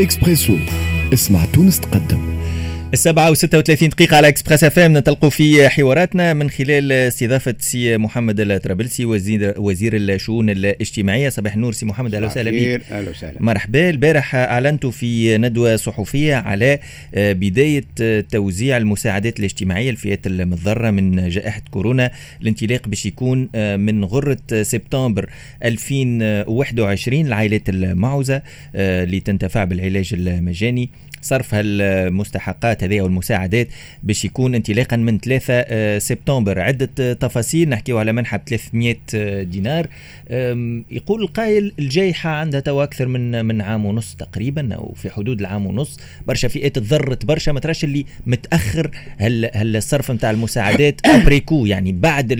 إكسبريسو اسمع تونس تقدم. السبعة وستة وثلاثين دقيقة على Express FM. نتلقوا في حواراتنا من خلال استضافة سي محمد الطرابلسي وزير وزير الشؤون الاجتماعية صباح النور. سي محمد أهلا وسهلا بك أهلا وسهلا. مرحبا. البارح اعلنتوا في ندوة صحفية على بداية توزيع المساعدات الاجتماعية الفئات المتضررة من جائحة كورونا الانطلاق باش يكون من غرة سبتمبر 2021 العائلات المعوزة اللي تنتفع بالعلاج المجاني. صرف هالمستحقات هذه والمساعدات باش يكون انطلاقا من 3 آه، سبتمبر. عدة تفاصيل نحكيو على منحة ب 300 آه، دينار. يقول القائل الجائحة عندها تو أكثر من من عام ونص تقريبا أو في حدود العام ونص. برشا فئات تضرت برشا. ما تراش اللي متأخر هل هل الصرف نتاع المساعدات أبريكو يعني بعد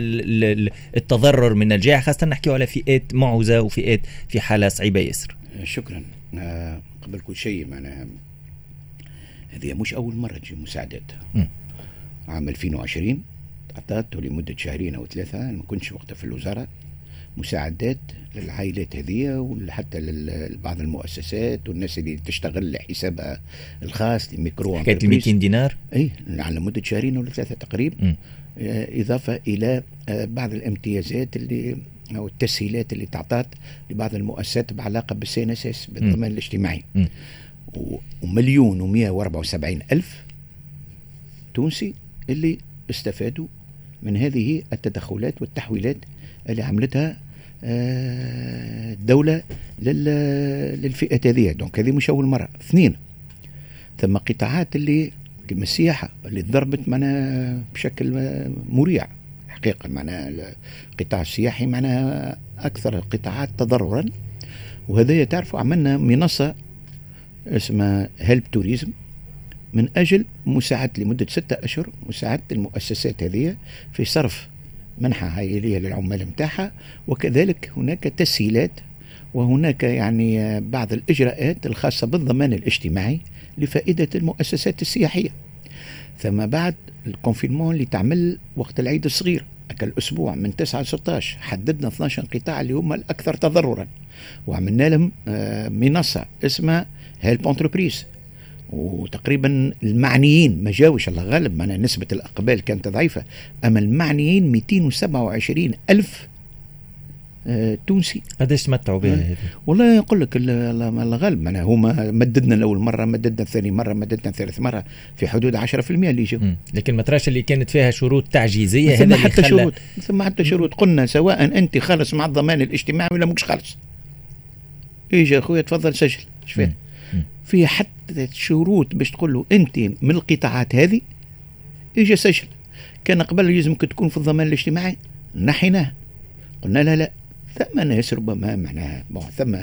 التضرر من الجائحة. خاصة نحكيو على فئات معوزة وفئات في حالة صعيبة ياسر. شكرا. آه، قبل كل شيء معناها هذه مش أول مرة تجي مساعدات. عام 2020 أعطت لمدة شهرين أو ثلاثة أنا ما كنتش وقتها في الوزارة مساعدات للعائلات هذه وحتى لبعض المؤسسات والناس اللي تشتغل لحسابها الخاص لميكرو حكاية 200 دينار؟ اي على مدة شهرين ولا ثلاثة تقريبا. آه إضافة إلى آه بعض الامتيازات اللي أو التسهيلات اللي تعطات لبعض المؤسسات بعلاقة بال CNSS بالضمان الاجتماعي. م. ومليون ومئة وأربعة وسبعين ألف تونسي اللي استفادوا من هذه التدخلات والتحويلات اللي عملتها آه، الدولة للفئة هذه. donc هذه مش أول مرة. اثنين ثم قطاعات اللي كما السياحة اللي ضربت معنا بشكل مريع. حقيقة معنا القطاع السياحي معنا أكثر القطاعات تضررا. وهذا تعرفوا عملنا منصة اسمها هيلب توريزم من أجل مساعدة لمدة ستة أشهر مساعدة المؤسسات هذه في صرف منحة عائلية للعمال متاعها وكذلك هناك تسهيلات وهناك يعني بعض الإجراءات الخاصة بالضمان الاجتماعي لفائدة المؤسسات السياحية. ثم بعد ال confinement اللي تعمل وقت العيد الصغير الأسبوع من 9 ل 16 حددنا 12 قطاع اللي هم الأكثر تضررا. وعملنا لهم آه، منصة اسمها help entreprise وتقريبا المعنيين ما جاوش الله غالب معنا نسبة الإقبال كانت ضعيفة أما المعنيين 227 ألف آه تونسي. قداش تمتعوا بها آه والله يقول لك الله غالب معناها هما مددنا الأول مرة مددنا الثاني مرة مددنا ثالث مرة في حدود 10% اللي يجوا لكن ما تراش اللي كانت فيها شروط تعجيزية ثم حتى شروط ثم حتى شروط. قلنا سواء أنت خالص مع الضمان الاجتماعي ولا مش خالص. يجي أخويا تفضل سجل. إيش فيه في حتى شروط باش تقول له أنت من القطاعات هذه؟ إجا سجل. كان قبل يلزمك تكون في الضمان الاجتماعي. نحيناه. قلنا لا لا ثم ناس ربما معناها ثم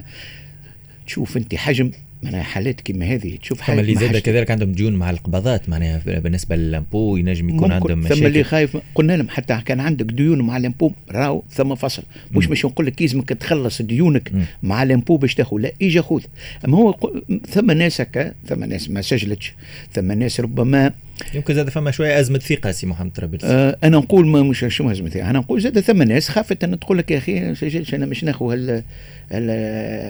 تشوف أنت حجم. معناها حالات كما هذه. تشوف حالات اللي زاد كذلك عندهم ديون مع القبضات معناها بالنسبة لل impôt ينجم يكون عندهم مشاكل ثم اللي خايف قلنا لهم حتى كان عندك ديون مع ال impôt راهو ثم فصل. مش مش نقول لك يلزمك تخلص ديونك. مع ال impôt باش تاخذ لا اجا خذ أما هو ثم ناس هكا ثم ناس ما سجلتش ثم ناس ربما يمكن زاد فما شوية أزمة ثقة سي محمد طرابلسي آه أنا نقول ما مش شو أزمة ثقة؟ أنا نقول زاد ثم ناس خافت أن تقول لك يا أخي أنا مش ناخذ هال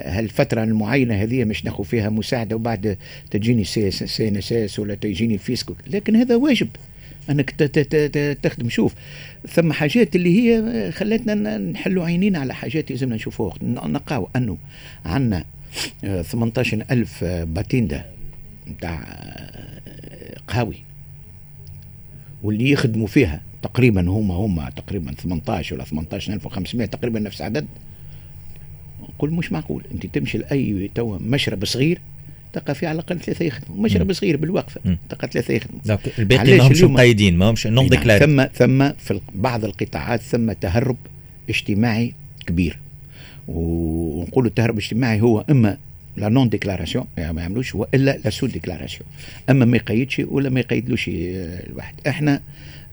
هالفترة المعينة هذه مش ناخذ فيها مساعدة وبعد تجيني CNSS ولا تجيني ال fisc ولكن هذا واجب أنك تخدم. شوف ثم حاجات اللي هي خلتنا نحلوا عينينا على حاجات لازمنا نشوفوها. نلقاو أنه عندنا 18000 patente نتاع قهاوي واللي يخدموا فيها. تقريبا هم هم تقريبا 18 ولا 18500 تقريبا نفس عدد. قل مش معقول. أنت تمشي لأي تو مشرب صغير تلقى في على الأقل ثلاثة يخدموا. مشرب صغير بالوقفة تلقى ثلاثة يخدموا. الباقي ما همش مقيدين ما همش non déclarés ثم ثم في بعض القطاعات ثم تهرب اجتماعي كبير. ونقولوا التهرب الاجتماعي هو إما la non-déclaration ما يعملوش والا la sous-déclaration أما ما يقيدش ولا ما يقيدلوش الواحد. إحنا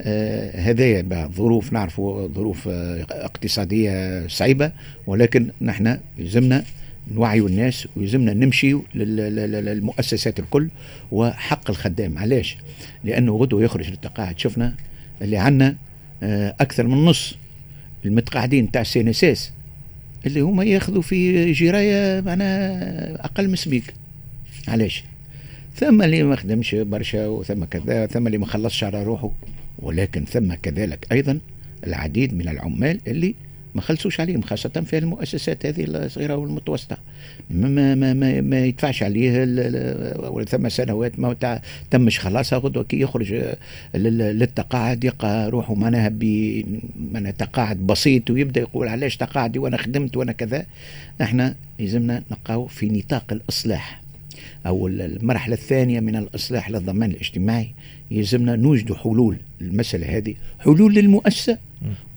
آه هذايا ظروف نعرفوا ظروف آه اقتصادية صعيبة ولكن نحن يلزمنا نوعيوا الناس ويلزمنا نمشي للمؤسسات الكل وحق الخدام. علاش؟ لأنه غدوة يخرج للتقاعد. شفنا اللي عندنا آه أكثر من نص المتقاعدين تاع السي إن إس اللي هما ياخذوا في جراية معناها أقل من SMIG. علاش؟ ثم اللي ما خدمش برشا وثم كذا ثم اللي ما خلصش على روحه ولكن ثم كذلك أيضا العديد من العمال اللي ما خلصوش عليهم خاصة في المؤسسات هذه الصغيرة والمتوسطة. ما ما ما, ما يدفعش عليه ولا ثم سنوات ما تمش خلاص غدوة كي يخرج للتقاعد يلقى روحه معناها معناها تقاعد بسيط ويبدأ يقول علاش تقاعدي؟ وأنا خدمت وأنا كذا. إحنا لازمنا نلقاو في نطاق الإصلاح. أو المرحلة الثانية من الإصلاح للضمان الاجتماعي يلزمنا نوجد حلول المساله هذه حلول للمؤسسة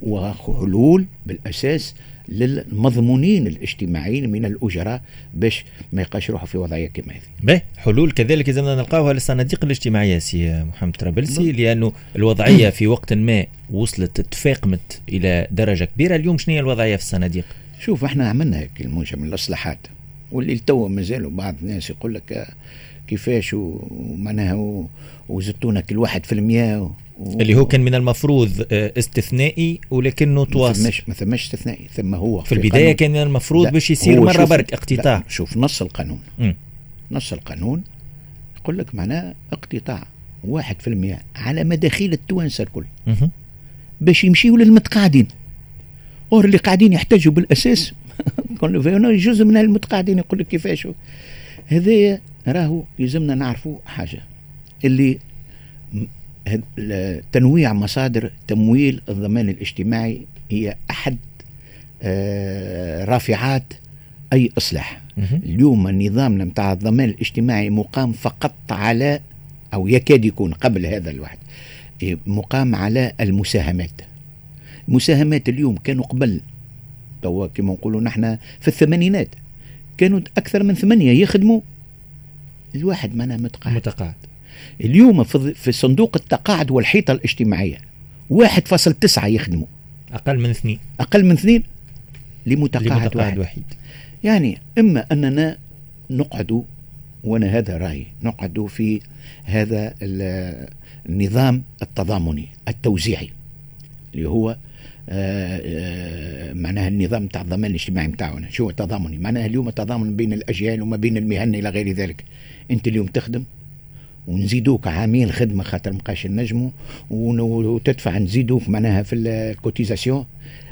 وحلول بالأساس للمضمونين الاجتماعيين من الأجراء باش ما يبقاش يروحوا في وضعية كما هذه. به حلول كذلك لازمنا نلقاوها للصناديق الاجتماعية سي محمد طرابلسي لأنه الوضعية في وقت ما وصلت تفاقمت إلى درجة كبيرة اليوم شنو هي الوضعية في الصناديق؟ شوف إحنا عملنا هيك الموجة من الإصلاحات واللي تو مازالوا بعض الناس يقول لك كيفاش ومعناها وزدتونا كل واحد في المية و... اللي هو كان من المفروض آه، استثنائي ولكنه تواصل ما ثماش ما ثماش استثنائي ثم هو في, في البداية. كان من المفروض باش يصير مرة برك اقتطاع. شوف نص القانون. م. نص القانون يقول لك معناه اقتطاع واحد في المياه على مداخيل التوانسة الكل. باش يمشيوا للمتقاعدين. أور اللي قاعدين يحتاجوا بالأساس جزء من المتقاعدين يقول لك كيفاش؟ هذايا راهو يلزمنا نعرفوا حاجة اللي تنويع مصادر تمويل الضمان الاجتماعي هي أحد آه، رافعات أي إصلاح. اليوم نظامنا نتاع الضمان الاجتماعي مقام فقط على أو يكاد يكون قبل هذا الواحد مقام على المساهمات. المساهمات اليوم كانوا قبل توا كما نقولوا نحن في الثمانينات. كانوا أكثر من ثمانية يخدموا. الواحد منا متقاعد. متقاعد. اليوم في صندوق التقاعد والحيطة الاجتماعية واحد فاصل تسعة يخدموا. أقل من اثنين. أقل من اثنين؟ لمتقاعد, لمتقاعد واحد. وحيد يعني إما أننا نقعد وأنا هذا رأيي نقعد في هذا النظام التضامني التوزيعي اللي هو معناها النظام تاع الضمان الاجتماعي نتاعنا شو التضامني معناها اليوم التضامن بين الأجيال وما بين المهن إلى غير ذلك. أنت اليوم تخدم ونزيدوك عامين خدمة خاطر مبقاش نجموا وتدفع نزيدوك معناها في الكوتيزاسيون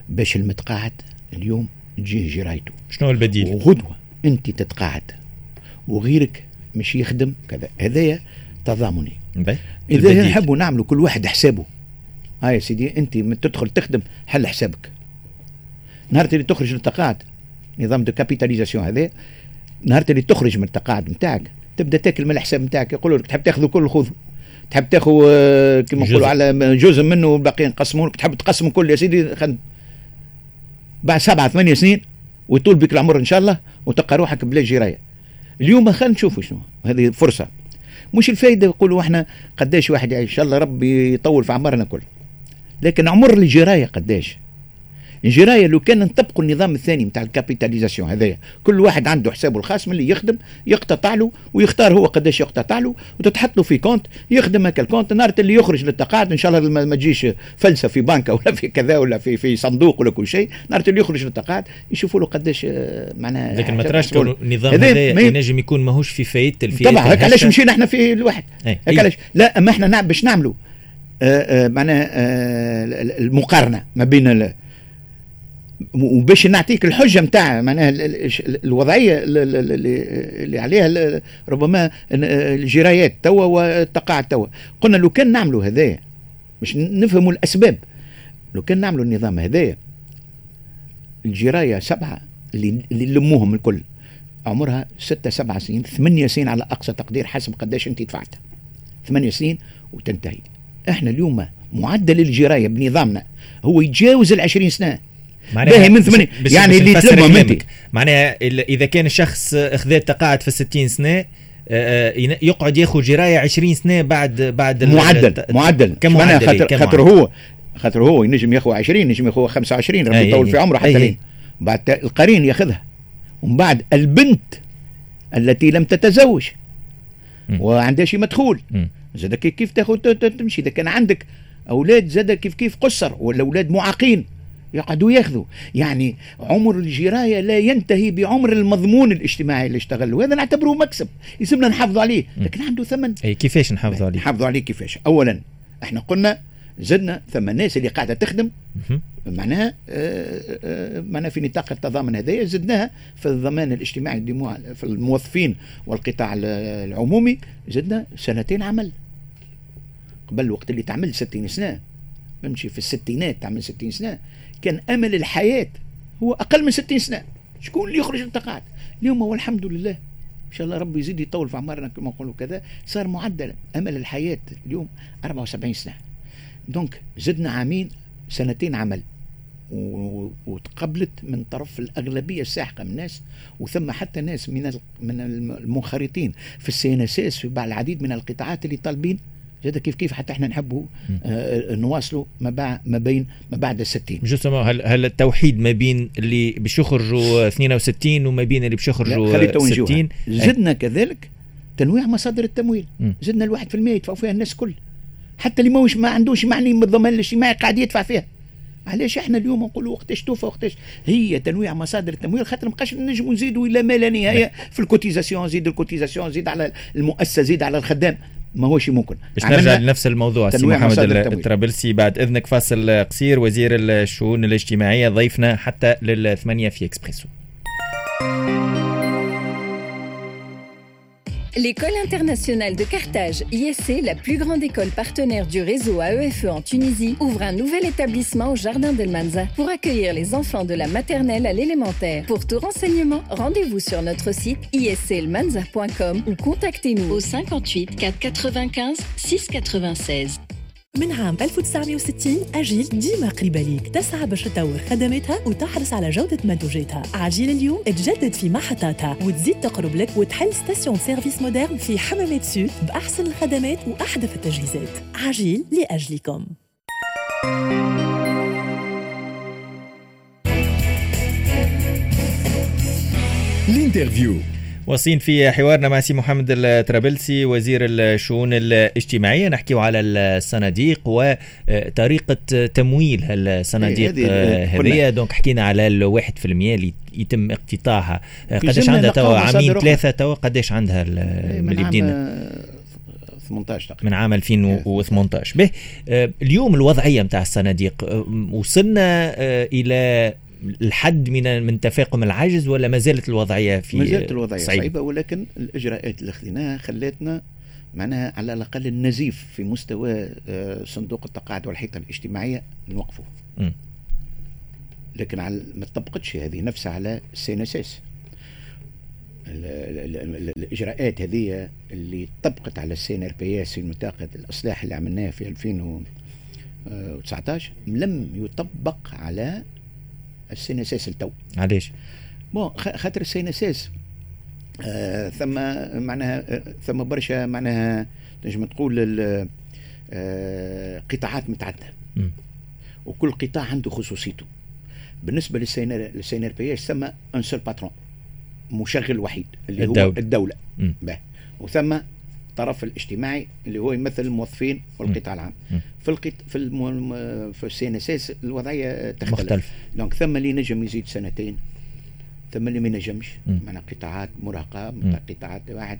باش المتقاعد اليوم تجيه جرايته. شنو البديل؟ وغدوة أنت تتقاعد وغيرك مش يخدم كذا. هذايا تضامني. إذا نحبوا نعملوا كل واحد حسابه. هاي سيدي انت من تدخل تخدم حل حسابك. نهار اللي تخرج من التقاعد نظام de capitalisation هذا نهار اللي تخرج من التقاعد نتاعك تبدا تاكل من الحساب نتاعك يقولوا لك تحب تاخذ كل خذ تحب تاخذ آه، كما نقولوا على جزء منه والباقيين نقسموا لك تحب تقسم كل يا سيدي خد بعد سبعة ثمانية سنين ويطول بك العمر إن شاء الله وتلقى روحك بلا جراية. اليوم خلينا نشوفوا شنو هذه فرصة. مش الفايدة يقولوا إحنا قداش واحد يعيش إن شاء الله ربي يطول في عمرنا كل لكن عمر الجراية قداش الجراية لو كان نطبقوا النظام الثاني نتاع ال capitalisation هذايا كل واحد عنده حسابه الخاص من اللي يخدم يقتطع له ويختار هو قداش يقتطع له وتتحط له في compte يخدم هكا ال compte نهار اللي يخرج للتقاعد إن شاء الله ما تجيش فلوسه في بنكه ولا في كذا ولا في في صندوق ولا كل شيء نهار اللي يخرج للتقاعد يشوفوا له قداش آه، معناها لكن ما تراش النظام هذا ينجم يكون ماهوش في فايدة الفئات طبعا هيك علاش مشينا إحنا في الواحد؟ هيك علاش؟ لا أما إحنا نعم باش نعملوا معناها المقارنة ما بين وباش نعطيك الحجة نتاع معناها الوضعية اللي عليها ربما الجرايات توا والتقاعد توا. قلنا لو كان نعملوا هذايا باش نفهموا الأسباب لو كان نعملوا النظام هذايا الجراية سبعة اللي اللي لموهم الكل عمرها ستة سبعة سنين ثمانية سنين على أقصى تقدير حسب قداش أنت دفعت. ثمانية سنين وتنتهي. إحنا اليوم معدل الجراية بنظامنا. هو يتجاوز العشرين سنة. باهي من ثمانية يعني اللي تلمهم انت معناها إذا كان الشخص اخذ تقاعد في 60 سنة آه، آه، يقعد ياخذ جراية 20 سنة بعد بعد معدل. معدل. كم معدل؟ خاطر خاطر هو خاطر هو ينجم ياخذ 20 ينجم ياخذ 25 ربي يطول في عمره حتى لين. بعد القرين ياخذها. ومن بعد البنت التي لم تتزوج. وعندها شي مدخول. زاد كيف تاخذ تمشي؟ إذا كان عندك أولاد زاد كيف كيف قصر؟ ولا أولاد معاقين يقعدوا ياخذوا. يعني عمر الجراية لا ينتهي بعمر المضمون الاجتماعي اللي اشتغل. وهذا نعتبره مكسب يلزمنا نحافظوا عليه لكن عنده ثمن. أي كيفاش نحافظوا عليه؟ نحافظوا عليه كيفاش؟ اولا إحنا قلنا زدنا ثم الناس اللي قاعدة تخدم. معناها آه، آه، معناها في نطاق التضامن هذايا زدناها في الضمان الاجتماعي في الموظفين والقطاع العمومي زدنا سنتين عمل. قبل الوقت اللي تعمل 60 سنة. نمشي في الستينات تعمل 60 سنة. كان أمل الحياة هو أقل من 60 سنة. شكون اللي يخرج انت قاعد اليوم هو الحمد لله. إن شاء الله ربي يزيد يطول في عمرنا كما نقولوا كذا. صار معدل أمل الحياة اليوم 74 سنة. دونك زدنا عامين سنتين عمل. وتقبلت من طرف الأغلبية الساحقه من الناس وثم حتى ناس من من المنخرطين في ال CNSS في بعض العديد من القطاعات اللي طالبين. زاد كيف كيف حتى إحنا نحبوا آه نواصلوا ما, بعد ما بين ما بعد الستين. justement هل, هل التوحيد ما بين اللي باش يخرجوا 62 وما بين اللي باش يخرجوا 60 زدنا كذلك تنويع مصادر التمويل. زدنا الواحد في المية يدفعوا فيها الناس كل. حتى اللي ماهوش ما عندوش معني بالضمان الاجتماعي قاعد يدفع فيها. علاش إحنا اليوم نقولوا وقتاش توفى وقتاش هي تنويع مصادر التمويل خاطر مابقاش نجموا نزيدوا إلى ما لا نهاية في ال cotisation زيد ال cotisation زيد على المؤسسة زيد على الخدام. ما هوش ممكن. باش نرجع لنفس الموضوع سي محمد الطرابلسي بعد إذنك فاصل قصير وزير الشؤون الاجتماعية ضيفنا حتى للثمانية في Expresso. L'école internationale de Carthage, ISC, la plus grande école partenaire du réseau AEFE en Tunisie, ouvre un nouvel établissement au Jardins d'El Menzah pour accueillir les enfants de la maternelle à l'élémentaire. Pour tout renseignement, rendez-vous sur notre site iscelmenzah.com ou contactez-nous au 58 495 696. من عام 1960 عجيل ديما قريبة ليك. تسعى باش تطور خدماتها وتحرص على جودة منتوجاتها عجيل اليوم تجدد في محطاتها وتزيد تقرب لك وتحل station service moderne في حمامات sud بأحسن الخدمات وأحدث التجهيزات. عجيل لأجلكم. l'interview واصلين في حوارنا مع سي محمد الطرابلسي وزير الشؤون الاجتماعية. نحكيو على الصناديق وطريقة تمويل الصناديق هذه donc حكينا على الواحد في المية اللي يتم اقتطاعها. قداش عندها توا؟ عامين ثلاثة توا؟ قداش عندها من بدينا 18 تقريبا. من عام 2018 باهي اليوم الوضعية نتاع الصناديق وصلنا إلى الحد من من تفاقم العجز ولا ما زالت الوضعية في ما زالت الوضعية صعيبة, صعيبة ولكن الإجراءات اللي اخذناها خلتنا معناها على الأقل النزيف في مستوى آه، صندوق التقاعد والحيطة الاجتماعية نوقفه. لكن على ما طبقتش هذه نفسها على ال CNSS الإجراءات هذه اللي طبقت على ال CNRPS الأصلاح اللي عملناه في 2019 لم يطبق على ال CNSS لتو. علاش؟ bon خاطر ال CNSS آه ثم معناها آه ثم برشا معناها تنجم تقول آه قطاعات متعددة. وكل قطاع عنده خصوصيته. بالنسبة للسي ان ار بي ثم un seul patron مشغل وحيد اللي الدولة. هو الدولة وثم الطرف الاجتماعي اللي هو يمثل الموظفين والقطاع العام. في القط... في الم... في ال CNSS الوضعية تختلف. مختلف. donc ثم اللي نجم يزيد سنتين. ثم اللي ما ينجمش معناها قطاعات مرهقة قطاعات واحد.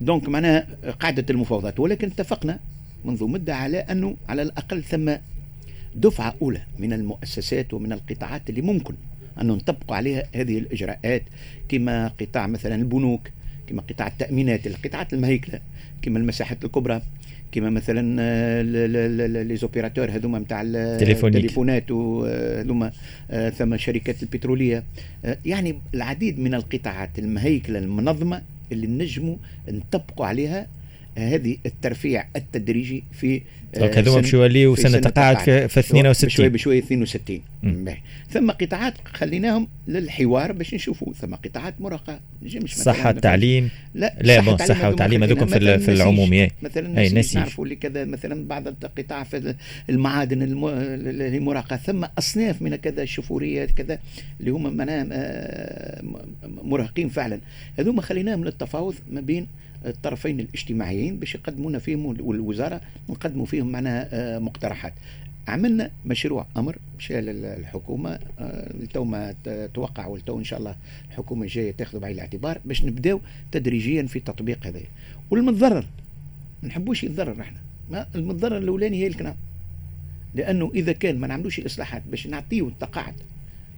donc معناها قاعدة المفاوضات. ولكن اتفقنا منذ مدة على أنه على الأقل ثم دفعة أولى من المؤسسات ومن القطاعات اللي ممكن أن نطبق عليها هذه الإجراءات. كما قطاع مثلا البنوك كما قطاع التأمينات القطاعات المهيكلة كما المساحات الكبرى كما مثلا آه، les opérateurs هذوما نتاع التليفونات وهذوما آه، ثم شركات البترولية. آه، يعني العديد من القطاعات المهيكلة المنظمة اللي نجموا نطبقوا عليها هذه الترفيع التدريجي في donc هذوما باش يوليو سنة تقاعد في, في 62 بشوي بشوي 62 ثم قطاعات خليناهم للحوار باش نشوفوا. ثم قطاعات مرهقه صحة التعليم لا لا بون صحة وتعليم هذوكم في, في العمومي مثلا اي نسيج نعرفوا اللي كذا مثلا بعض القطاع في المعادن اللي مرهقه ثم أصناف من كذا الشفوريات كذا اللي هم معناها آه، مرهقين فعلا. هذوما خليناهم للتفاوض ما بين الطرفين الاجتماعيين باش يقدمونا فيهم والوزارة نقدموا فيهم معناها آه، مقترحات. عملنا مشروع أمر مشى للحكومه تو ما توقع ولتو إن شاء الله الحكومة الجاية تاخذ بعين الاعتبار باش نبداو تدريجيا في تطبيق هذا والمتضرر ما نحبوش يتضرر إحنا. ما المتضرر الأولاني هي الكلام لأنه إذا كان ما نعملوش الاصلاحات باش نعطيو التقاعد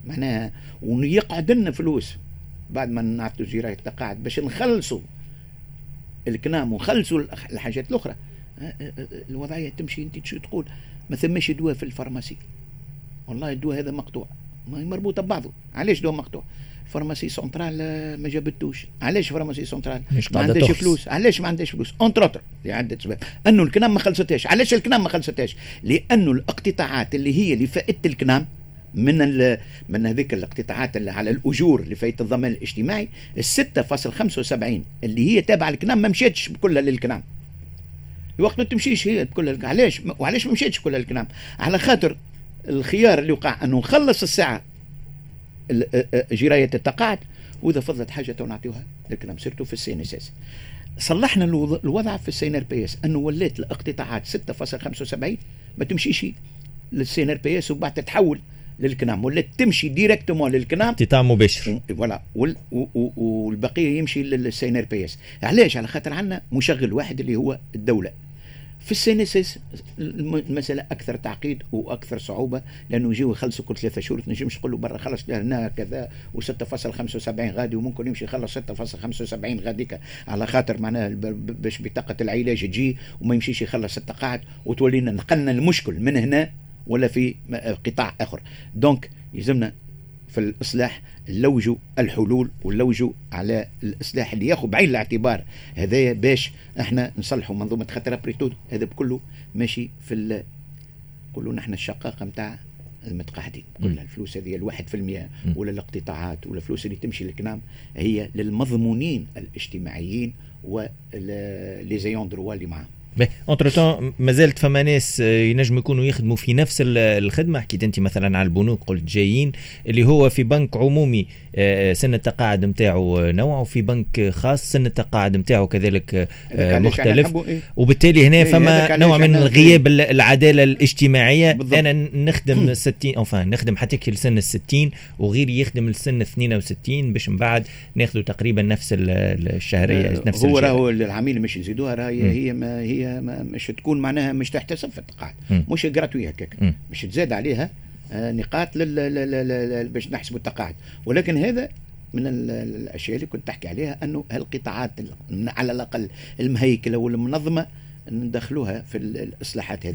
معناها ويقعد لنا فلوس. بعد ما نعطوا جرايه التقاعد باش نخلصوا الكنام ونخلصوا الحاجات الأخرى. الوضعية تمشي أنت شو تقول ما ثماش دواء في ال pharmacie والله الدواء هذا مقطوع. ما مربوطة ببعضه علاش دواء مقطوع؟ pharmacie centrale ما جابتوش. علاش pharmacie centrale؟ ما عندهاش فلوس. علاش ما عندهاش فلوس؟ entre autres لعدة أسباب. أنه الكنام ما خلصتهاش. علاش الكنام ما خلصتهاش؟ لأنه الاقتطاعات اللي هي لفائدة الكنام من من هذيك الاقتطاعات اللي على الأجور لفائده الضمان الاجتماعي ال 6.75 اللي هي تابعة للكنام ما مشاتش كلها للكنام الوقت ما تمشيش هي كلها علاش؟ وعلاش ما مشاتش كلها للكنام على خاطر الخيار اللي وقع أنه نخلص الساعة جراية التقاعد وإذا فضلت حاجة تو نعطيوها للكنام surtout في ال CNSS. صلحنا الوضع في ال CNRPS أنه ولات الاقتطاعات 6.75 ما تمشيش لل CNRPS وبعد تتحول للكنام ولا تمشي directement للكنام. قطاع مباشر. voilà والبقية يمشي لل CNRPS. علاش؟ على خاطر عندنا مشغل واحد اللي هو الدولة. في السينسس المسألة أكثر تعقيد وأكثر صعوبة لأنه يجيو يخلصوا كل ثلاثة شهور تنجمش تقول له برا خلص هنا كذا و6.75 غادي وممكن يمشي يخلص 6.75 غاديك على خاطر معناها باش بطاقة العلاج تجي وما يمشيش يخلص التقاعد وتولينا نقلنا المشكل من هنا ولا في قطاع آخر. دونك يلزمنا في الإصلاح نلوجوا الحلول ونلوجوا على الإصلاح اللي ياخذ بعين الاعتبار. هذايا باش إحنا نصلحوا منظومة خاطر après tout هذا بكله ماشي في كله نحن الشقاقة نتاع المتقاعدين. كل الفلوس هذه الواحد في المية ولا الاقتطاعات ولا الفلوس اللي تمشي للكنام هي للمضمونين الاجتماعيين و les ayants droit اللي معاهم. entre-temps مازالت فما ناس آه، ينجم يكونوا يخدموا في نفس الخدمه حكيت انت مثلا على البنوك قلت جايين اللي هو في بنك عمومي آه، سن التقاعد نتاعو نوع وفي بنك خاص سن التقاعد نتاعو كذلك آه، مختلف. إيه؟ وبالتالي هنا إيه فما نوع من غياب العدالة الاجتماعية. بالضبط. أنا نخدم 60 انفان نخدم حتى لسن ال 60 وغيري يخدم لسن 62 باش من بعد ناخذوا تقريبا نفس الشهرية نفس هو راهو العميل مش يزيدوها راهي هي ما هي مش تكون معناها مش تحتسب في التقاعد. مش جراتوي هكاك. مش تزاد عليها آه، نقاط لل باش نحسبوا التقاعد. ولكن هذا من الأشياء اللي كنت تحكي عليها أنه هالقطاعات على الأقل المهيكلة والمنظمة ندخلوها في الإصلاحات هذه.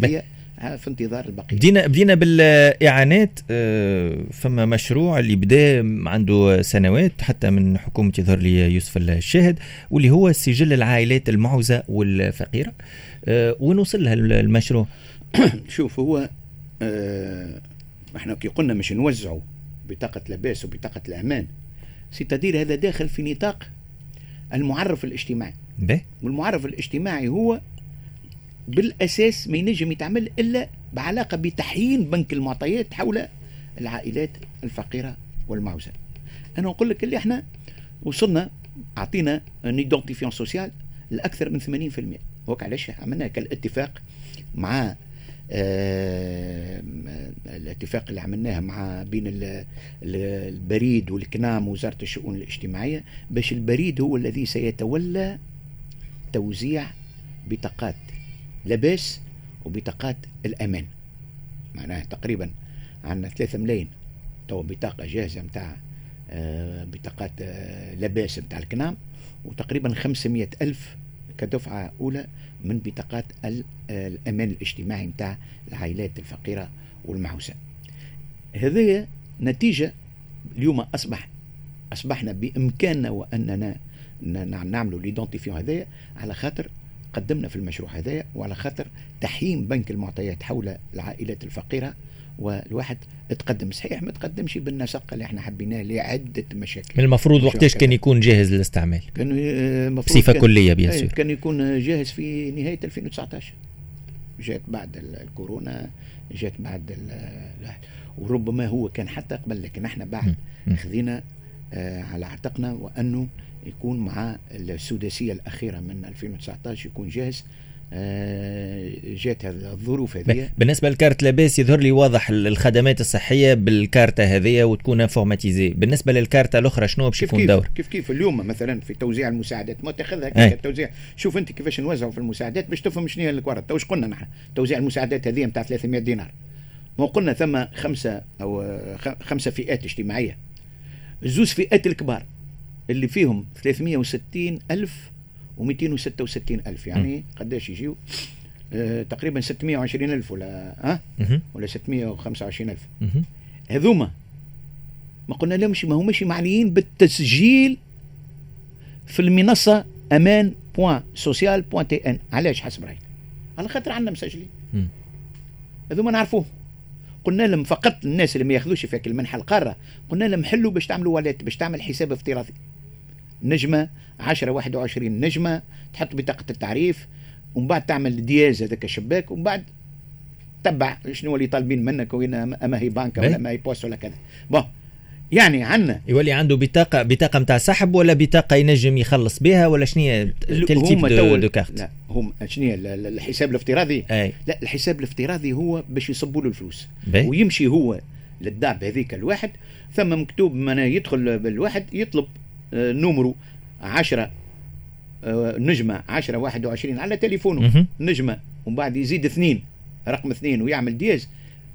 في انتظار البقية بدينا بدينا بالإعانات آه، فما مشروع اللي بدأ عنده سنوات حتى من حكومة يظهر لي يوسف الشاهد واللي هو سجل العائلات المعوزة والفقيرة آه، وين وصل لها المشروع؟ شوف هو آه، إحنا كي قلنا مش نوزعوا بطاقة لباس وبطاقة الأمان ستدير هذا داخل في نطاق المعرف الاجتماعي به؟ والمعرف الاجتماعي هو بالأساس ما ينجم يتعمل إلا بعلاقة بتحيين بنك المعطيات حول العائلات الفقيرة والمعوزة. أنا أقول لك اللي إحنا وصلنا أعطينا ان سوسيال لأكثر من 80% وك علاش عملنا كالاتفاق مع آه الاتفاق اللي عملناه مع بين البريد والكنام ووزارة الشؤون الاجتماعية باش البريد هو الذي سيتولى توزيع بطاقات لباس وبطاقات الأمان. معناها تقريبا عندنا 3 ملايين. تو بطاقة جاهزة نتاع آه بطاقات آه لاباس نتاع الكنام وتقريبا 500 ألف كدفعة أولى من بطاقات الأمان الاجتماعي نتاع العائلات الفقيرة والمعوزة هذه نتيجة اليوم أصبح أصبحنا بإمكاننا وأننا نعملوا l'identifiant هذايا على خاطر قدمنا في المشروع هذايا وعلى خاطر تحيين بنك المعطيات حول العائلات الفقيرة والواحد تقدم. صحيح ما تقدمش بالنسق اللي إحنا حبيناه لعدة مشاكل. من المفروض وقتاش كان يكون جاهز للاستعمال؟ كان آه، بصفة كلية بيان سور كان يكون جاهز في نهاية 2019 جات بعد الكورونا جات بعد وربما هو كان حتى قبل لكن إحنا بعد خذينا آه على عاتقنا وأنه يكون مع السداسية الأخيرة من 2019 يكون جاهز. آه، جات الظروف هذه. بالنسبة للكارت لاباس يظهر لي واضح الخدمات الصحية بالكارتة هذه وتكون informatisée بالنسبة للكارتة الأخرى شنو باش يكون دور؟ كيف كيف؟ اليوم مثلا في توزيع المساعدات ما تاخذها التوزيع شوف أنت كيفاش نوزعوا في المساعدات باش تفهم شنو هي الكوارت واش قلنا نحن؟ توزيع المساعدات هذه نتاع 300 دينار. ما قلنا ثم خمسة أو خمسة فئات اجتماعية. زوز فئات الكبار. اللي فيهم 360 ألف و266 ألف. يعني قداش يجيو؟ آه تقريبا 620 ألف ولا ها؟ أه؟ ولا 625 ألف. هذوما ما قلنا لهمش ما هماش معنيين بالتسجيل في المنصة أمان point social point tn علاش حسب رأيك؟ على خاطر عندنا مسجلين. هذوما نعرفوه قلنا لهم فقط الناس اللي ما ياخذوش فيك المنحة القارة قلنا لهم حلوا باش تعملوا wallet باش تعمل حساب افتراضي. نجمة 10 21 نجمة تحط بطاقة التعريف ومن بعد تعمل dièse هذاك الشباك ومن بعد تبع شنو اللي طالبين منك وين اما هي بنك ولا أما هي poste ولا كذا. bon يعني عندنا. يولي عنده بطاقه بطاقة نتاع سحب ولا بطاقة ينجم يخلص بها ولا شنو هي type de, de carte؟ لا هم شنو هي الحساب الافتراضي؟ أي. لا الحساب الافتراضي هو باش يصبوا له الفلوس. بي. ويمشي هو لل DAB هذيك الواحد ثم مكتوب من يدخل بالواحد يطلب نمرو 10 آه، نجمة 10 21 على تليفونه. نجمة ومن بعد يزيد اثنين رقم اثنين ويعمل دياز.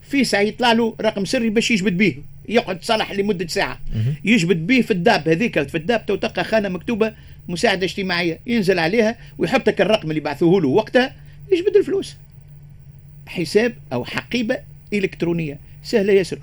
في ساعة يطلع له رقم سري باش يجبد به يقعد صالح لمدة ساعة. يجبد به في الداب هذيك في الداب تلقى خانة مكتوبة مساعدة اجتماعية ينزل عليها ويحط لك الرقم اللي بعثوه له وقتها يجبد الفلوس. حساب أو حقيبة إلكترونية. سهلة ياسر.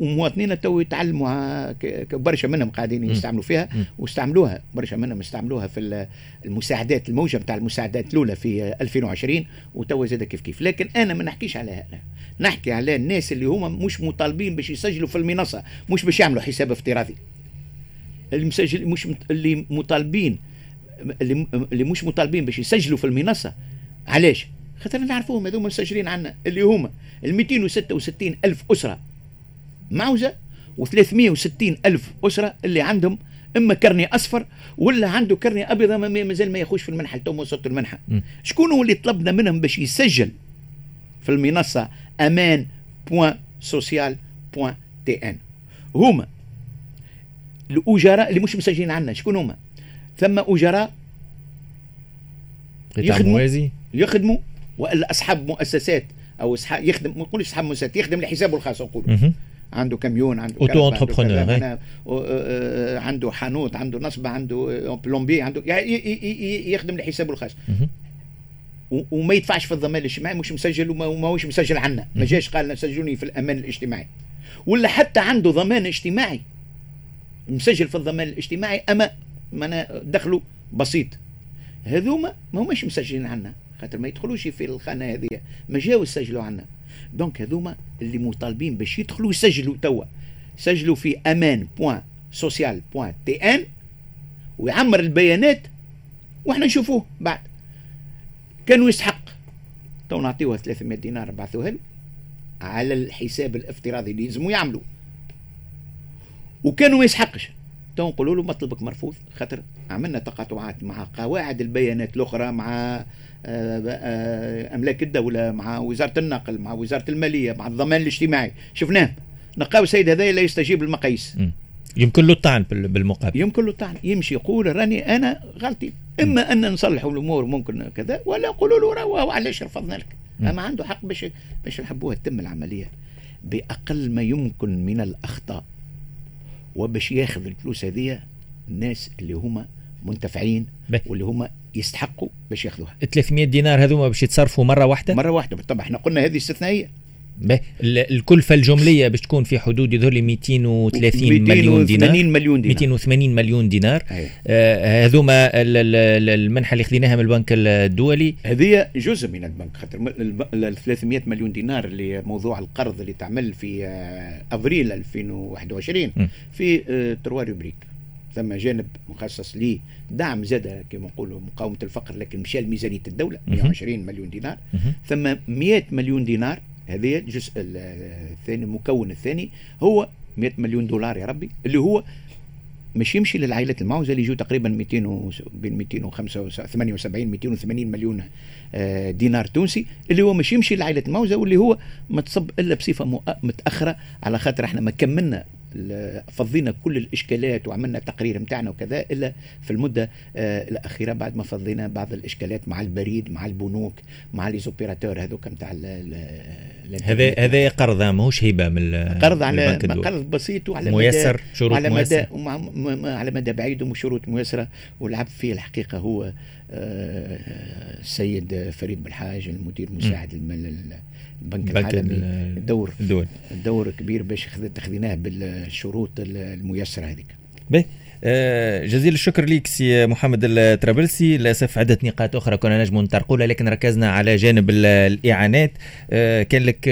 ومواطنين تو يتعلموا برشا منهم قاعدين يستعملوا فيها واستعملوها برشا منهم استعملوها في المساعدات الموجة نتاع المساعدات الأولى في 2020 وتوا زاد كيف كيف. لكن أنا ما نحكيش على هذا نحكي على الناس اللي هما مش مطالبين باش يسجلوا في المنصة مش باش يعملوا حساب افتراضي. المسجل مش اللي مطالبين اللي مش مطالبين باش يسجلوا في المنصة. علاش؟ خاطر نعرفوهم هذوما مسجلين عنا اللي هما ال 266 ألف أسرة. معوزة و360 ألف أسرة اللي عندهم إما carnet أصفر ولا عنده carnet أبيض مازال ما ياخذش في المنحة تو وصلت المنحة. شكون هو اللي طلبنا منهم باش يسجل في المنصة؟ أمان point social point tn هما الأجراء اللي مش مسجلين عندنا شكون هما؟ ثم أجراء يخدموا يخدموا والا اصحاب مؤسسات أو اصحاب يخدم ما نقولش اصحاب مؤسسات يخدم لحسابه الخاص نقول عنده كاميون عنده auto-entrepreneur عنده حانوت عنده نصبة عنده plombier عنده يخدم لحسابه الخاص. وما يدفعش في الضمان الاجتماعي مش مسجل وما هوش مسجل عنا. ما جاش قال سجلوني في الأمان الاجتماعي. ولا حتى عنده ضمان اجتماعي. مسجل في الضمان الاجتماعي أما ما دخله بسيط. هذوما ما هماش مسجلين عنا. خاطر ما يدخلوش في الخانة هذه ما جاو يسجلوا عنا. donc هذوما اللي مطالبين باش يدخلوا يسجلوا توا. سجلوا في أمان point social point tn ويعمر البيانات وإحنا نشوفوه بعد. كانوا يستحق. تو نعطيوه 300 دينار بعثوها له على الحساب الافتراضي اللي يلزموا يعملوا. وكانوا ما يستحقش تو نقولوا له مطلبك مرفوض خاطر عملنا تقاطعات مع قواعد البيانات الأخرى مع آه، آه، أملاك الدولة مع وزارة النقل مع وزارة المالية مع الضمان الاجتماعي. شفناه. نلقاو السيد هذا لا يستجيب للمقاييس. يمكن له الطعن بالمقابل. يمكن له الطعن. يمشي يقول راني أنا غلطي. إما أن نصلحوا الأمور ممكن كذا ولا يقولوا له علاش رفضنا لك؟ أما عنده حق باش باش نحبوها تتم العملية. بأقل ما يمكن من الأخطاء. وباش ياخذ الفلوس هذه الناس اللي هما منتفعين واللي هما يستحقوا باش ياخذوها. 300 دينار هذوما باش يتصرفوا مرة واحدة؟ مرة واحدة بالطبع. إحنا قلنا هذه استثنائية. الكلفة الجملية باش تكون في حدود يظهر لي 230 مليون دينار. 280 مليون دينار. 280 مليون دينار. آه هذوما المنحة اللي خذيناها من البنك الدولي. هذه جزء من البنك خاطر ال 300 مليون دينار اللي موضوع القرض اللي تعمل في آه أفريل 2021 م. في آه trois rubriques ثم جانب مخصص لدعم زاد كما نقولوا مقاومة الفقر لكن مشى لميزانية الدولة 120 مليون دينار. ثم 100 مليون دينار هذه الجزء الثاني المكون الثاني هو 100 مليون دولار يا ربي اللي هو مش يمشي للعائلات المعوزة اللي يجوا تقريبا 200 و... بين 278 280 مليون آه، دينار تونسي اللي هو مش يمشي للعائلات المعوزة واللي هو ما تصب إلا بصفة متأخرة على خاطر إحنا ما كملنا فضينا كل الإشكالات وعملنا تقرير نتاعنا وكذا إلا في المدة آه الأخيرة بعد ما فضينا بعض الإشكالات مع البريد مع البنوك مع لي زوبيراتور هذوك نتاع هذا هذا قرض ماهوش هبة من قرض على قرض بسيط وعلى ميسر شروط على ميسر. مدى على مدى بعيد وشروط ميسرة ولعب فيه الحقيقة هو السيد فريد بالحاج المدير المساعد البنك العالمي. الدور الدول. الدور كبير باش خذيناه بالشروط الميسرة هذيك. آه، جزيل الشكر ليك سي محمد الترابلسي. للأسف عدة نقاط أخرى كنا نجم نطرقوا لكن ركزنا على جانب الإعانات. آه، كان لك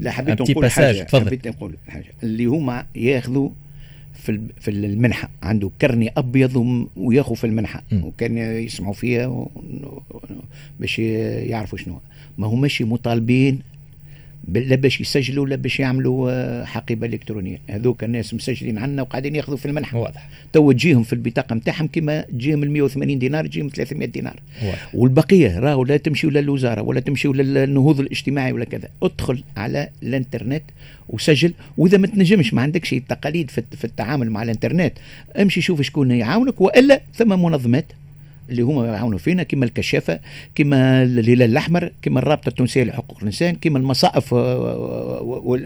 لا حبيت نقول حاجة تفضل. حبيت نقول حاجة. اللي هما ياخذوا في في المنحة. عنده كرني أبيض وياخذ في المنحة. وكان يسمعوا فيها باش يعرفوا شنو ما هماش مطالبين لا باش يسجلوا لا باش يعملوا آه، حقيبة إلكترونية. هذوك الناس مسجلين عنا وقاعدين ياخذوا في المنحة. واضح. تو تجيهم في البطاقة نتاعهم كما تجيهم ال 180 دينار تجيهم 300 دينار. واضح. والبقية راهو لا تمشيوا للوزارة ولا تمشيوا للنهوض الاجتماعي ولا كذا. ادخل على الانترنت وسجل. وإذا ما تنجمش ما عندكش تقاليد في التعامل مع الانترنت امشي شوف شكون يعاونك وإلا ثم منظمات اللي هما يعاونوا فينا كما الكشافة كما الهلال الأحمر كما الرابطة التونسية لحقوق الإنسان كما المصائف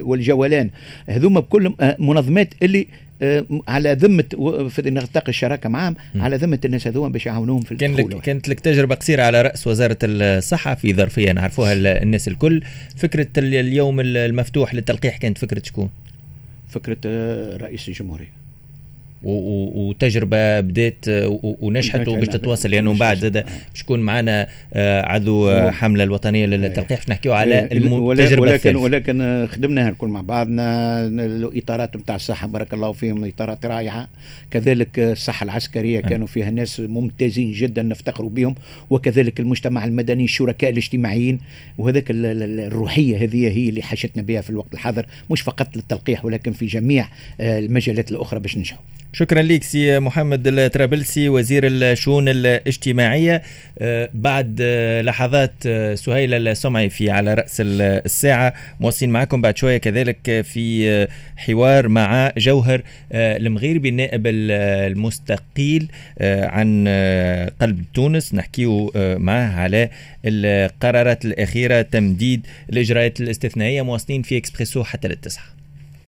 والجولان هذوما بكل منظمات اللي آه، على ذمة في نطاق الشراكة معهم على ذمة الناس هذوما باش يعاونوهم في كان لك كانت لك تجربة قصيرة على رأس وزارة الصحة في ظرفية نعرفوها الناس الكل. فكرة اليوم المفتوح للتلقيح كانت فكرة شكون؟ فكرة آه، رئيس الجمهورية. وتجربة بدات ونجحت وباش تتواصل لأنه يعني بعد زاد باش يكون معنا آه، عضو حملة الوطنية للتلقيح. باش نحكيو على إيه، التجربه ولكن ولكن خدمناها الكل مع بعضنا. الاطارات نتاع الصحه بارك الله فيهم إطارات رائعة. كذلك الصحه العسكرية نعم. كانوا فيها ناس ممتازين جدا نفتخروا بهم وكذلك المجتمع المدني الشركاء الاجتماعيين. وهذاك الروحية هذه هي اللي حاجتنا بها في الوقت الحاضر مش فقط للتلقيح ولكن في جميع آه، المجالات الأخرى باش ننجحوا. شكرا لك سي محمد الترابلسي وزير الشؤون الاجتماعية. آه، بعد آه، لحظات آه، سهيل السمعي في على رأس الساعة. مواصلين معكم بعد شوية كذلك في حوار مع جوهر المغيربي النائب المستقيل عن قلب تونس. نحكيه معه على القرارات الأخيرة تمديد الإجراءات الاستثنائية. مواصلين في إكسبريسو حتى للتسعة.